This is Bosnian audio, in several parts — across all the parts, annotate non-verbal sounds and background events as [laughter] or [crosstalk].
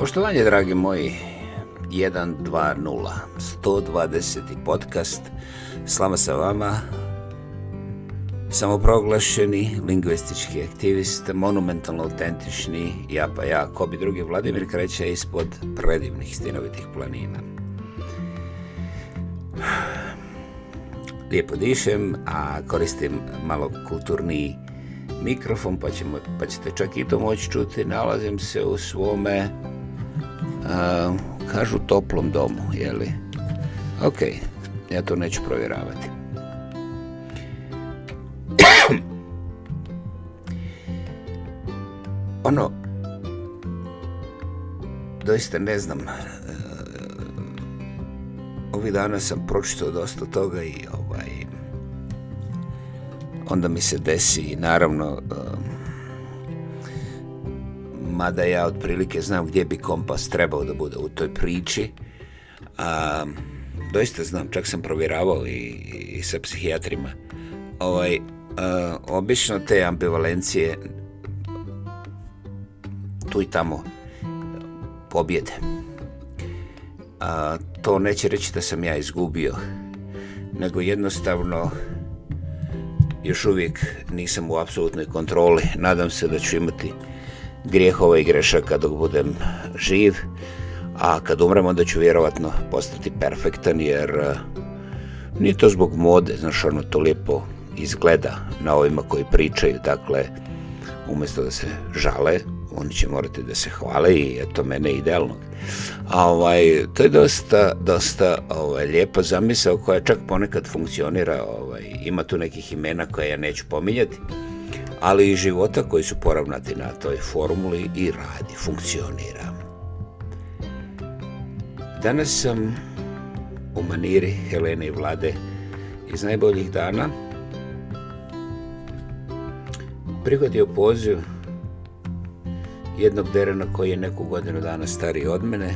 Poštovanje, dragi moji, 120, 120. podcast, slama sa vama, samoproglašeni lingvistički aktivist, monumentalno autentični, ja pa ja, ko bi drugi Vladimir kreće ispod predivnih stinovitih planina. Lijepo dišem, a koristim malo kulturni mikrofon, pa, ćemo, pa ćete čak i to moći čuti. Nalazim se u svome Ehm, kažu toplom domu, jeli? Ok, ja to neću provjeravati. [coughs] Ono, doista ne znam, eh, ovih dana sam pročitao dosta toga i ovaj, onda mi se desi, naravno, ehm, mada ja otprilike znam gdje bi kompas trebao da bude u toj priči. A, doista znam, čak sam provjeravao i, sa psihijatrima. Ovaj, obično te ambivalencije tu i tamo pobjede. A, to neće reći da sam ja izgubio, nego jednostavno još uvijek nisam u apsolutnoj kontroli. Nadam se da ću imati grijehova i grešaka dok budem živ, a kad umrem onda ću vjerovatno postati perfektan jer e, nije to zbog mode, znaš ono to lijepo izgleda na ovima koji pričaju, dakle umjesto da se žale, oni će morati da se hvale i eto mene idealno. A ovaj, to je dosta, dosta ovaj, lijepa zamisao koja čak ponekad funkcionira, ovaj, ima tu nekih imena koje ja neću pominjati ali i života koji su poravnati na toj formuli i radi, funkcionira. Danas sam u maniri Helene i Vlade iz najboljih dana prihvatio poziv jednog derena koji je neku godinu dana stariji od mene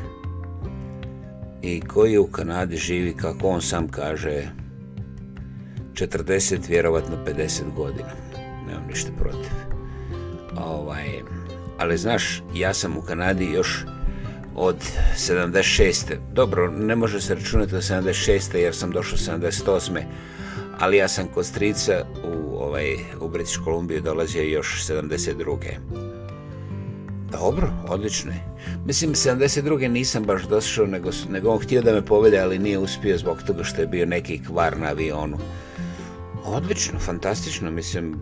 i koji u Kanadi živi, kako on sam kaže, 40, vjerovatno 50 godina nemam ništa protiv. Ovaj, ali znaš, ja sam u Kanadi još od 76. Dobro, ne može se računati od 76. jer sam došao 78. Ali ja sam kod strica u, ovaj, u British Columbia dolazio još 72. Dobro, odlično je. Mislim, 72. nisam baš došao, nego, nego on htio da me povede, ali nije uspio zbog toga što je bio neki kvar na avionu. Odlično, fantastično, mislim,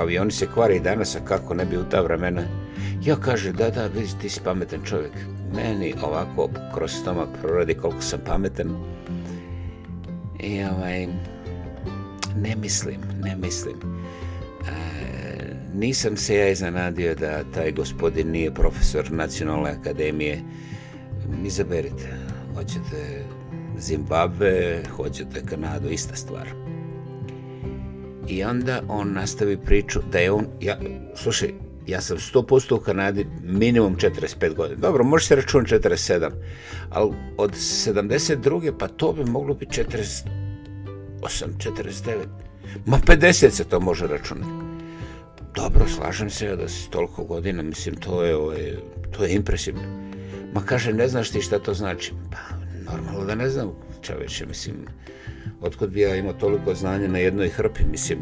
avioni se kvare i danas, a kako ne bi u ta vremena. Ja kaže, da, da, vidi, ti si pametan čovjek. Meni ovako kroz stomak proradi koliko sam pametan. I ovaj, ne mislim, ne mislim. E, nisam se ja iznenadio da taj gospodin nije profesor Nacionalne akademije. Izaberite, hoćete Zimbabve, hoćete Kanadu, ista stvar i onda on nastavi priču da je on, ja, slušaj, ja sam 100% u Kanadi minimum 45 godina. Dobro, može se račun 47, ali od 72. pa to bi moglo biti 48, 49. Ma 50 se to može računati. Dobro, slažem se da si toliko godina, mislim, to je, ovaj, to je impresivno. Ma kaže, ne znaš ti šta to znači? Pa, normalno da ne znam čoveče, mislim, otkud bi ja imao toliko znanja na jednoj hrpi, mislim,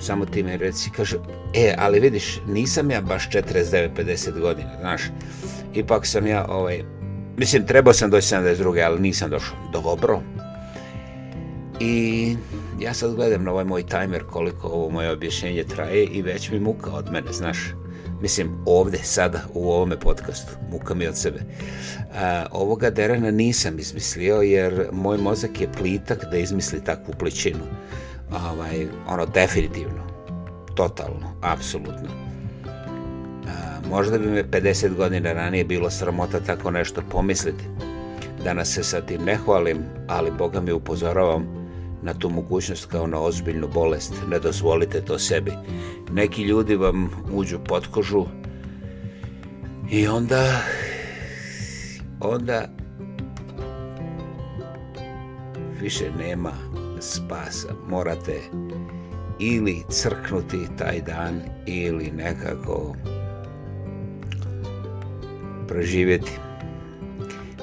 samo ti mi reci, kaže, e, ali vidiš, nisam ja baš 49-50 godina, znaš, ipak sam ja, ovaj, mislim, trebao sam doći 72, ali nisam došao, dobro. I ja sad gledam na ovaj moj timer koliko ovo moje objašnjenje traje i već mi muka od mene, znaš mislim ovdje, sada u ovome podcastu, muka mi od sebe. ovoga derana nisam izmislio jer moj mozak je plitak da izmisli takvu pličinu. Ovaj, ono, definitivno, totalno, apsolutno. možda bi me 50 godina ranije bilo sramota tako nešto pomisliti. Danas se sa tim ne hvalim, ali Boga mi upozoravam na tu mogućnost kao na ozbiljnu bolest. Ne dozvolite to sebi. Neki ljudi vam uđu pod kožu i onda onda više nema spasa. Morate ili crknuti taj dan ili nekako preživjeti.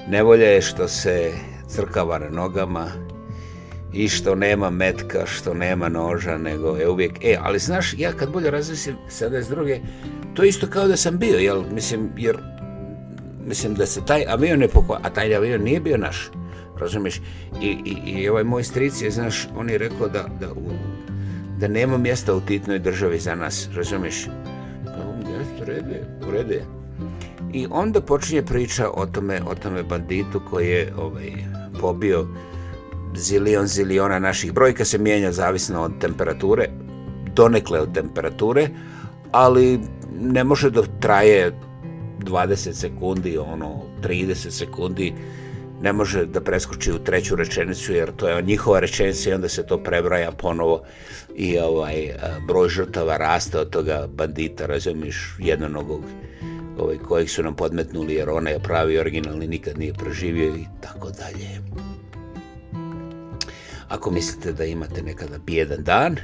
Nevolja je što se crkava na nogama, i što nema metka, što nema noža, nego je uvijek, e, ali znaš, ja kad bolje razmislim druge. to je isto kao da sam bio, jel, mislim, jer, mislim da se taj avion ne pokoja, a taj avion nije bio naš, razumiješ, i, i, i ovaj moj stric je, znaš, on je rekao da, da, da nema mjesta u titnoj državi za nas, razumiješ, u pa redu je, u redu I onda počinje priča o tome, o tome banditu koji je ovaj, pobio zilion ziliona naših brojka se mijenja zavisno od temperature, donekle od temperature, ali ne može da traje 20 sekundi, ono 30 sekundi, ne može da preskoči u treću rečenicu jer to je njihova rečenica i onda se to prebraja ponovo i ovaj broj žrtava raste od toga bandita, razumiješ, jednonogog ovaj, kojih su nam podmetnuli jer onaj je pravi originalni nikad nije preživio i tako dalje. Ako mislite da imate nekada bijedan dan,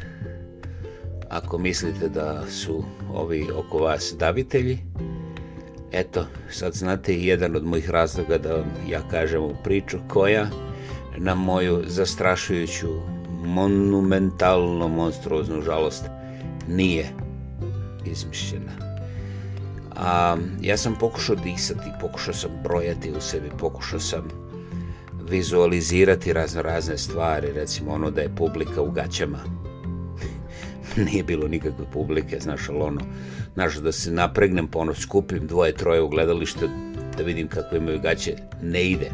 ako mislite da su ovi oko vas davitelji, eto, sad znate i jedan od mojih razloga da vam ja kažem ovu priču koja na moju zastrašujuću, monumentalno, monstruoznu žalost nije izmišljena. A, ja sam pokušao disati, pokušao sam brojati u sebi, pokušao sam vizualizirati razno razne stvari, recimo ono da je publika u gaćama. [laughs] Nije bilo nikakve publike, znaš, ali ono, znaš, da se napregnem pa skupim dvoje, troje u gledalište da vidim kako imaju gaće, ne ide.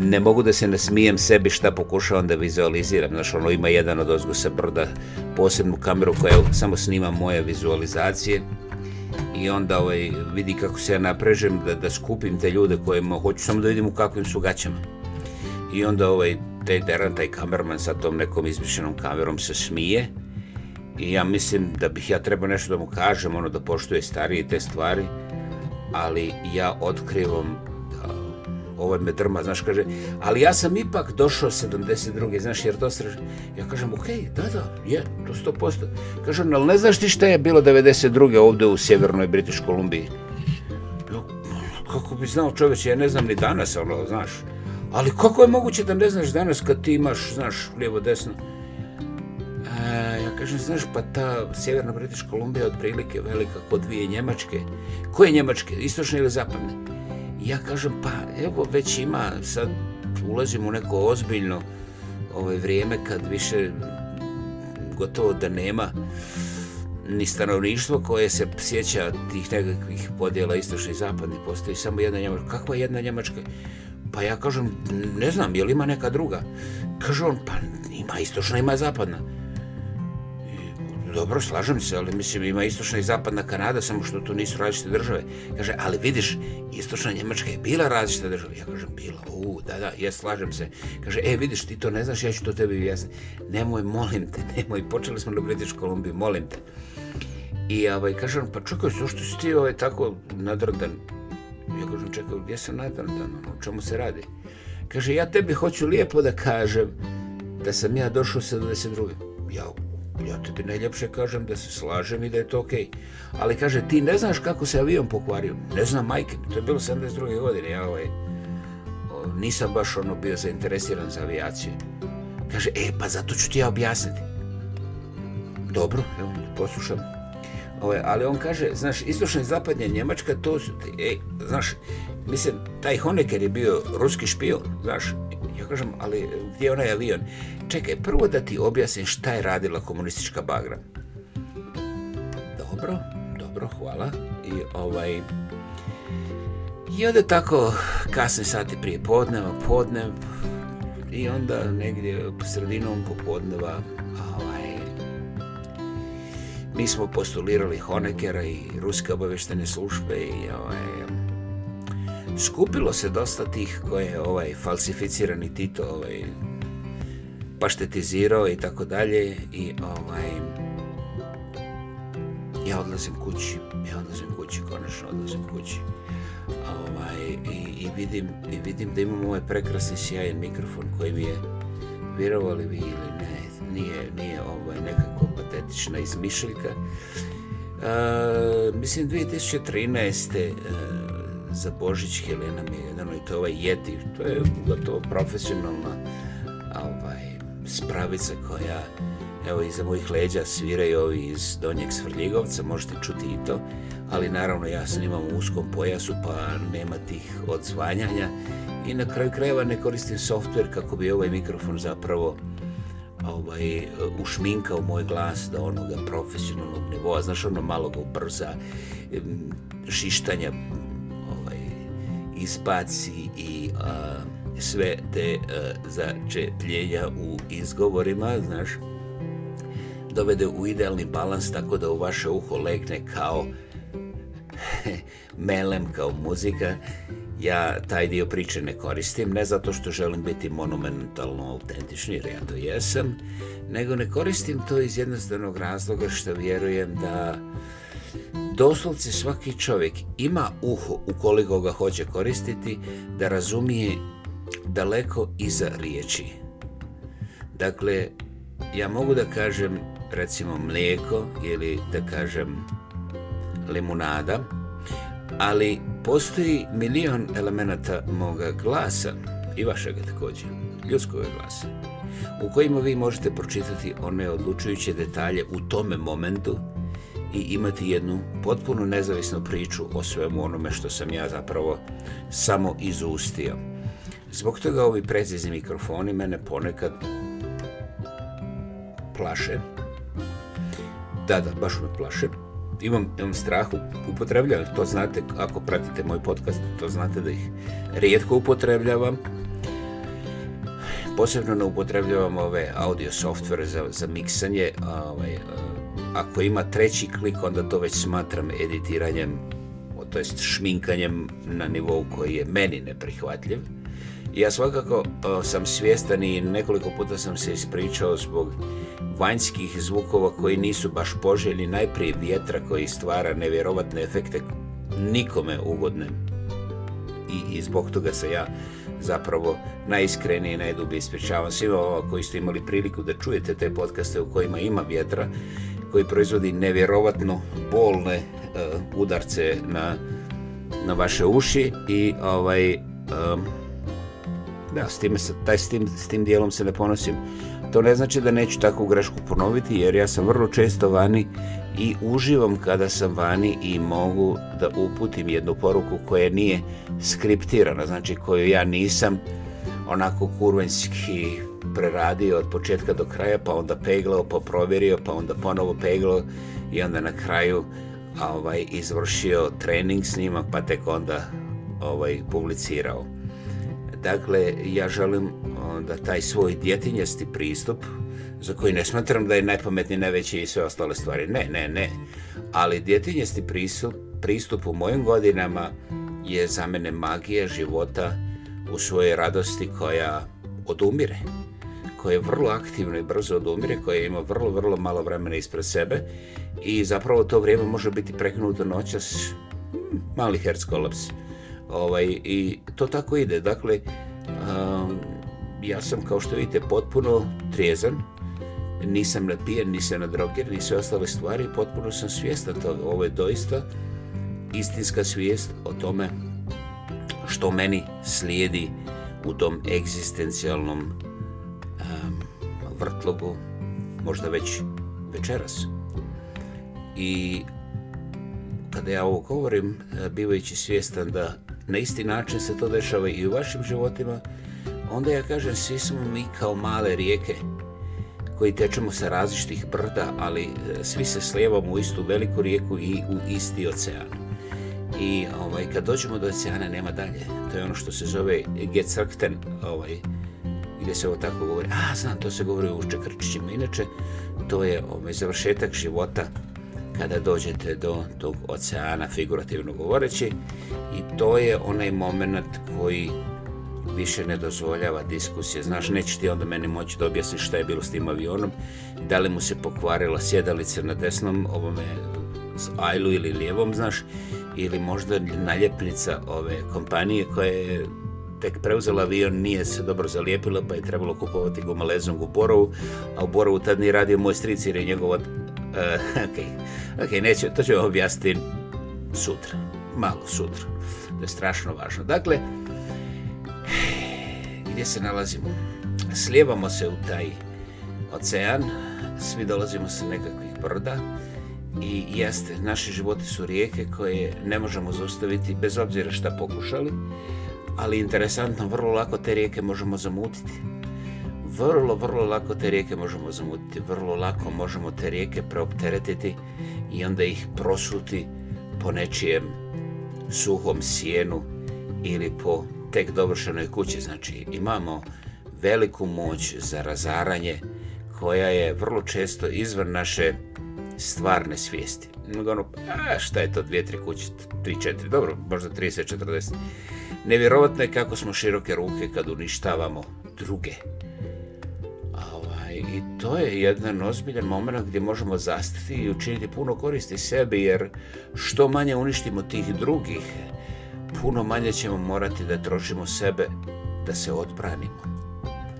Ne mogu da se nasmijem sebi šta pokušavam da vizualiziram. Znaš, ono ima jedan od ozgu sa brda posebnu kameru koja samo snima moje vizualizacije i onda ovaj, vidi kako se ja naprežem da, da skupim te ljude koje, hoću samo da vidim u kakvim su gaćama. I onda ovaj, taj Deran, taj kamerman sa tom nekom izmišljenom kamerom se smije. I ja mislim da bih ja trebao nešto da mu kažem, ono da poštuje starije te stvari. Ali ja otkrivam ovaj me drma, znaš, kaže, ali ja sam ipak došao 72. znaš, jer to strašno. Ja kažem, okej, da, da, je, to 100%. Kažem, ali ne znaš ti šta je bilo 92. ovdje u sjevernoj Britiš Kolumbiji? kako bi znao čovječe, ja ne znam ni danas, ono, znaš. Ali kako je moguće da ne znaš danas kad ti imaš, znaš, lijevo, desno, e, ja kažem, znaš, pa ta sjeverna Britiška Kolumbija je otprilike velika kod dvije Njemačke. Koje Njemačke? Istočne ili zapadne? Ja kažem, pa evo već ima, sad ulazim u neko ozbiljno ovaj, vrijeme kad više gotovo da nema ni stanovništvo koje se sjeća tih nekakvih podjela istočne i zapadne. Postoji samo jedna Njemačka. Kakva jedna Njemačka? Pa ja kažem, ne znam, je li ima neka druga? Kaže on, pa ima istočna, ima zapadna. dobro, slažem se, ali mislim ima istočna i zapadna Kanada, samo što tu nisu različite države. Kaže, ali vidiš, istočna Njemačka je bila različita država. Ja kažem, bila, u, da, da, ja slažem se. Kaže, e, vidiš, ti to ne znaš, ja ću to tebi objasniti. Nemoj, molim te, [laughs] nemoj, počeli smo na British Columbia, molim te. I ovaj, kaže on, pa čekaj, što si ti ovaj, tako nadrdan? Ja kažem, čekaj, gdje sam o ono, čemu se radi? Kaže, ja tebi hoću lijepo da kažem da sam ja došao sa 72. Ja, ja tebi najljepše kažem da se slažem i da je to okej. Okay. Ali kaže, ti ne znaš kako se avion pokvario. Ne znam, majke, to je bilo 72. godine, ja ovaj, nisam baš ono bio zainteresiran za avijaciju. Kaže, e, pa zato ću ti ja objasniti. Dobro, evo, poslušam. Ovaj, ali on kaže, znaš, istočna i zapadnja Njemačka, to su, ej, znaš, mislim, taj Honecker je bio ruski špion, znaš, ja kažem, ali gdje je onaj avion? Čekaj, prvo da ti objasnim šta je radila komunistička bagra. Dobro, dobro, hvala. I ovaj... I onda tako kasni sati prije podneva, podnev, i onda negdje sredinom popodneva, ovaj, mi smo postulirali Honekera i Ruske obaveštene službe i ovaj, skupilo se dosta tih koje je ovaj, falsificirani Tito ovaj, paštetizirao i tako dalje i ovaj, ja odlazim kući, ja odlazim kući, konačno odlazim kući. Ovaj, i, i, vidim, I vidim da imam ovaj prekrasni sjajan mikrofon koji mi je, vjerovali vi ili ne, nije, nije ovaj, neka patetična izmišljika. E, mislim 2013. E, za Božić Helena mi je jedan to ovaj Jeti, to je gotovo profesionalna ovaj, spravica koja evo iza mojih leđa sviraju ovi iz Donjeg Svrljigovca, možete čuti i to, ali naravno ja snimam u uskom pojasu pa nema tih odzvanjanja i na kraju krajeva ne koristim softver kako bi ovaj mikrofon zapravo ovaj, e, ušminkao moj glas do onoga profesionalnog nivoa, znaš ono malo ubrza, šištanja ovaj, izbaci i sve te a, e, začepljenja u izgovorima, znaš, dovede u idealni balans tako da u vaše uho legne kao [laughs] melem, kao muzika ja taj dio priče ne koristim, ne zato što želim biti monumentalno autentični, jer ja to jesam, nego ne koristim to iz jednostavnog razloga što vjerujem da doslovce svaki čovjek ima uho ukoliko ga hoće koristiti da razumije daleko iza riječi. Dakle, ja mogu da kažem recimo mlijeko ili da kažem limunada, ali postoji milion elemenata moga glasa i vašeg također, ljudskog glasa, u kojima vi možete pročitati one odlučujuće detalje u tome momentu i imati jednu potpuno nezavisnu priču o svemu onome što sam ja zapravo samo izustio. Zbog toga ovi precizni mikrofoni mene ponekad plaše. Da, da, baš me plaše imam, imam strah upotrebljavam. To znate, ako pratite moj podcast, to znate da ih rijetko upotrebljavam. Posebno ne upotrebljavam ove audio software za, za miksanje. Ovaj, ako ima treći klik, onda to već smatram editiranjem, to šminkanjem na nivou koji je meni neprihvatljiv. Ja svakako sam svjestan i nekoliko puta sam se ispričao zbog vanjskih zvukova koji nisu baš poželjni, najprije vjetra koji stvara nevjerovatne efekte nikome ugodne. I, i zbog toga se ja zapravo najiskrenije i najdublje ispričavam svima ova koji ste imali priliku da čujete te podcaste u kojima ima vjetra koji proizvodi nevjerovatno bolne e, udarce na, na vaše uši i ovaj e, da s, tim, s dijelom se ne ponosim. To ne znači da neću takvu grešku ponoviti jer ja sam vrlo često vani i uživam kada sam vani i mogu da uputim jednu poruku koja nije skriptirana, znači koju ja nisam onako kurvenski preradio od početka do kraja, pa onda peglao, pa provjerio, pa onda ponovo peglao i onda na kraju ovaj, izvršio trening snimak, pa tek onda ovaj, publicirao. Dakle, ja želim da taj svoj djetinjasti pristup, za koji ne smatram da je najpametniji, najveći i sve ostale stvari, ne, ne, ne, ali djetinjesti pristup, pristup u mojim godinama je za mene magija života u svojoj radosti koja odumire, koja je vrlo aktivna i brzo odumire, koja ima vrlo, vrlo malo vremena ispred sebe i zapravo to vrijeme može biti prekinuto noćas, hm, mali herc Ovaj, I to tako ide. Dakle, um, ja sam, kao što vidite, potpuno trijezan. Nisam napijen, nisam droger, ni sve ostale stvari. Potpuno sam svjestan toga. Ovo je doista istinska svijest o tome što meni slijedi u tom egzistencijalnom um, vrtlogu, možda već večeras. I kada ja ovo govorim, uh, bivajući svjestan da na isti način se to dešava i u vašim životima, onda ja kažem svi smo mi kao male rijeke koji tečemo sa različitih brda, ali e, svi se slijevamo u istu veliku rijeku i u isti ocean. I ovaj, kad dođemo do oceana nema dalje. To je ono što se zove Gecrkten, ovaj, gdje se ovo tako govori. A, znam, to se govori u Čekrčićima. Inače, to je ovaj, završetak života kada dođete do tog oceana figurativno govoreći i to je onaj moment koji više ne dozvoljava diskusije. Znaš, neće ti onda meni moći da objasniš šta je bilo s tim avionom, da li mu se pokvarila sjedalica na desnom, ovome s ajlu ili lijevom, znaš, ili možda naljepnica ove kompanije koja je tek preuzela avion, nije se dobro zalijepila, pa je trebalo kupovati gumalezom u Borovu, a u Borovu tad nije radio moj stric jer je Eh, ok, okay neću, to ću objasniti sutra, malo sutra. To je strašno važno. Dakle, gdje se nalazimo? Slijevamo se u taj ocean, svi dolazimo sa nekakvih brda i jeste, naši životi su rijeke koje ne možemo zaustaviti bez obzira šta pokušali, ali interesantno, vrlo lako te rijeke možemo zamutiti vrlo, vrlo lako te rijeke možemo zamutiti, vrlo lako možemo te rijeke preopteretiti i onda ih prosuti po nečijem suhom sjenu ili po tek dovršenoj kući. Znači imamo veliku moć za razaranje koja je vrlo često izvan naše stvarne svijesti. Ono, a šta je to, dvije, tri kuće, tri, četiri, dobro, možda 30, 40. Nevjerojatno je kako smo široke ruke kad uništavamo druge. I to je jedan ozbiljan moment gdje možemo zastati i učiniti puno koristi sebi, jer što manje uništimo tih drugih, puno manje ćemo morati da trošimo sebe, da se odbranimo.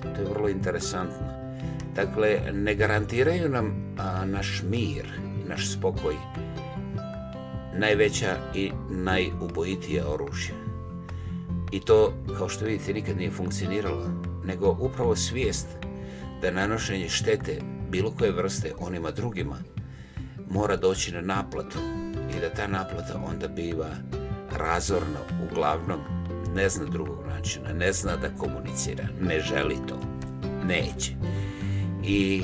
To je vrlo interesantno. Dakle, ne garantiraju nam a, naš mir, naš spokoj, najveća i najubojitija oružja. I to, kao što vidite, nikad nije funkcioniralo, nego upravo svijest da nanošenje štete bilo koje vrste onima drugima mora doći na naplatu i da ta naplata onda biva razorno, uglavnom ne zna drugog načina, ne zna da komunicira, ne želi to, neće. I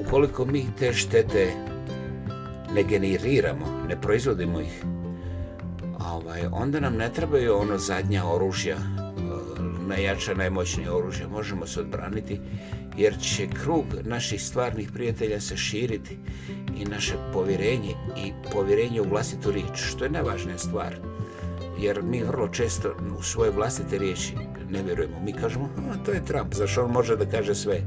ukoliko mi te štete ne generiramo, ne proizvodimo ih, ovaj, onda nam ne trebaju ono zadnja oružja, eh, najjača, najmoćnije oružja, možemo se odbraniti jer će krug naših stvarnih prijatelja se širiti i naše povjerenje i povjerenje u vlastitu riječ, što je najvažnija stvar. Jer mi vrlo često u svoje vlastite riječi ne vjerujemo. Mi kažemo, a, to je Trump, zašto on može da kaže sve?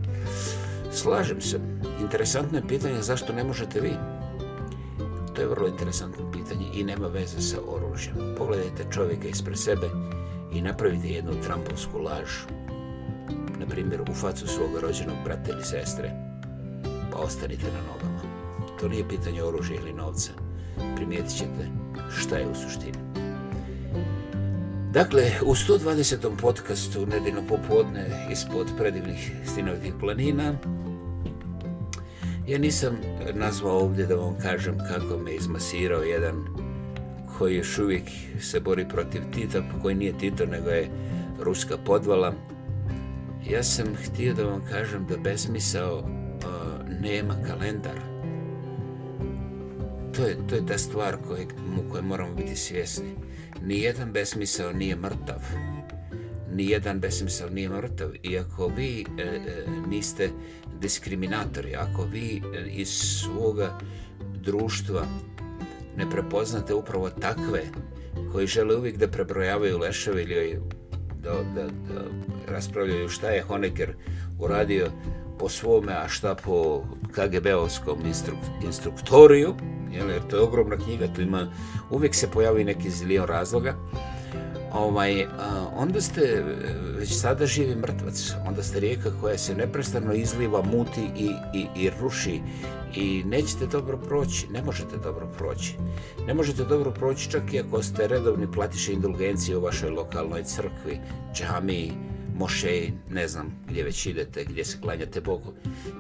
Slažem se. Interesantno je pitanje zašto ne možete vi. To je vrlo interesantno pitanje i nema veze sa oružjem. Pogledajte čovjeka ispred sebe i napravite jednu Trumpovsku lažu na primjer u facu svog rođenog brata ili sestre. Pa ostanite na nogama. To nije pitanje oružja ili novca. Primijetit ćete šta je u suštini. Dakle, u 120. podcastu nedeljno popodne ispod predivnih stinovitih planina ja nisam nazvao ovdje da vam kažem kako me izmasirao jedan koji još uvijek se bori protiv Tita, koji nije Tito, nego je ruska podvala, ja sam htio da vam kažem da besmisao uh, nema kalendar. To je, to je ta stvar koje, mu moramo biti svjesni. Nijedan besmisao nije mrtav. Nijedan besmisao nije mrtav. I ako vi e, e, niste diskriminatori, ako vi e, iz svoga društva ne prepoznate upravo takve koji žele uvijek da prebrojavaju leševe ili da, da, raspravljaju šta je Honecker uradio po svome, a šta po KGB-ovskom instruktoriju, jer to je ogromna knjiga, tu ima, uvijek se pojavi neki zilion razloga. Ovaj, onda ste, e, već sada živi mrtvac, onda ste rijeka koja se neprestano izliva, muti i, i, i ruši i nećete dobro proći, ne možete dobro proći. Ne možete dobro proći čak i ako ste redovni platiše indulgencije u vašoj lokalnoj crkvi, džami, mošeji, ne znam gdje već idete, gdje se klanjate Bogu.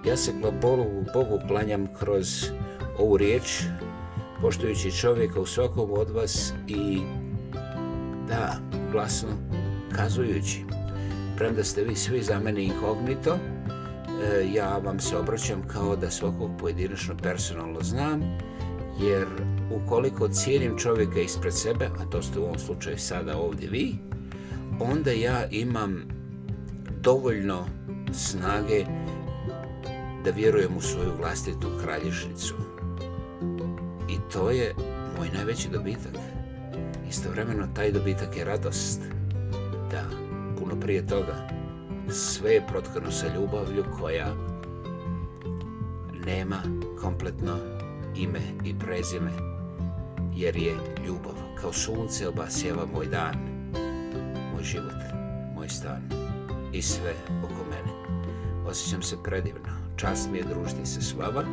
Ja se Bogu, Bogu klanjam kroz ovu riječ, poštujući čovjeka u svakom od vas i da glasno kazujući. Premda ste vi svi za mene inkognito, e, ja vam se obraćam kao da svakog pojedinačno personalno znam, jer ukoliko cijenim čovjeka ispred sebe, a to ste u ovom slučaju sada ovdje vi, onda ja imam dovoljno snage da vjerujem u svoju vlastitu kralježnicu. I to je moj najveći dobitak. Istovremeno taj dobitak je radost. Da, puno prije toga. Sve je protkano sa ljubavlju koja nema kompletno ime i prezime, jer je ljubav. Kao sunce obasjeva moj dan, moj život, moj stan i sve oko mene. Osjećam se predivno. Čast mi je družiti se s vama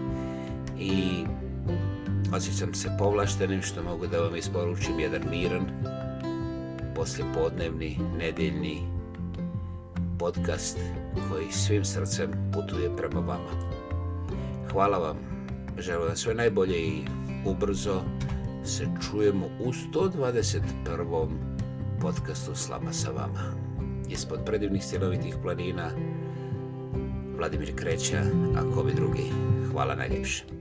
i Osjećam se povlaštenim što mogu da vam isporučim jedan miran, podnevni, nedeljni podcast koji svim srcem putuje prema vama. Hvala vam, želim vam sve najbolje i ubrzo se čujemo u 121. podcastu Slama sa vama. Ispod predivnih stjelovitih planina, Vladimir Kreća, a bi drugi. Hvala najljepše.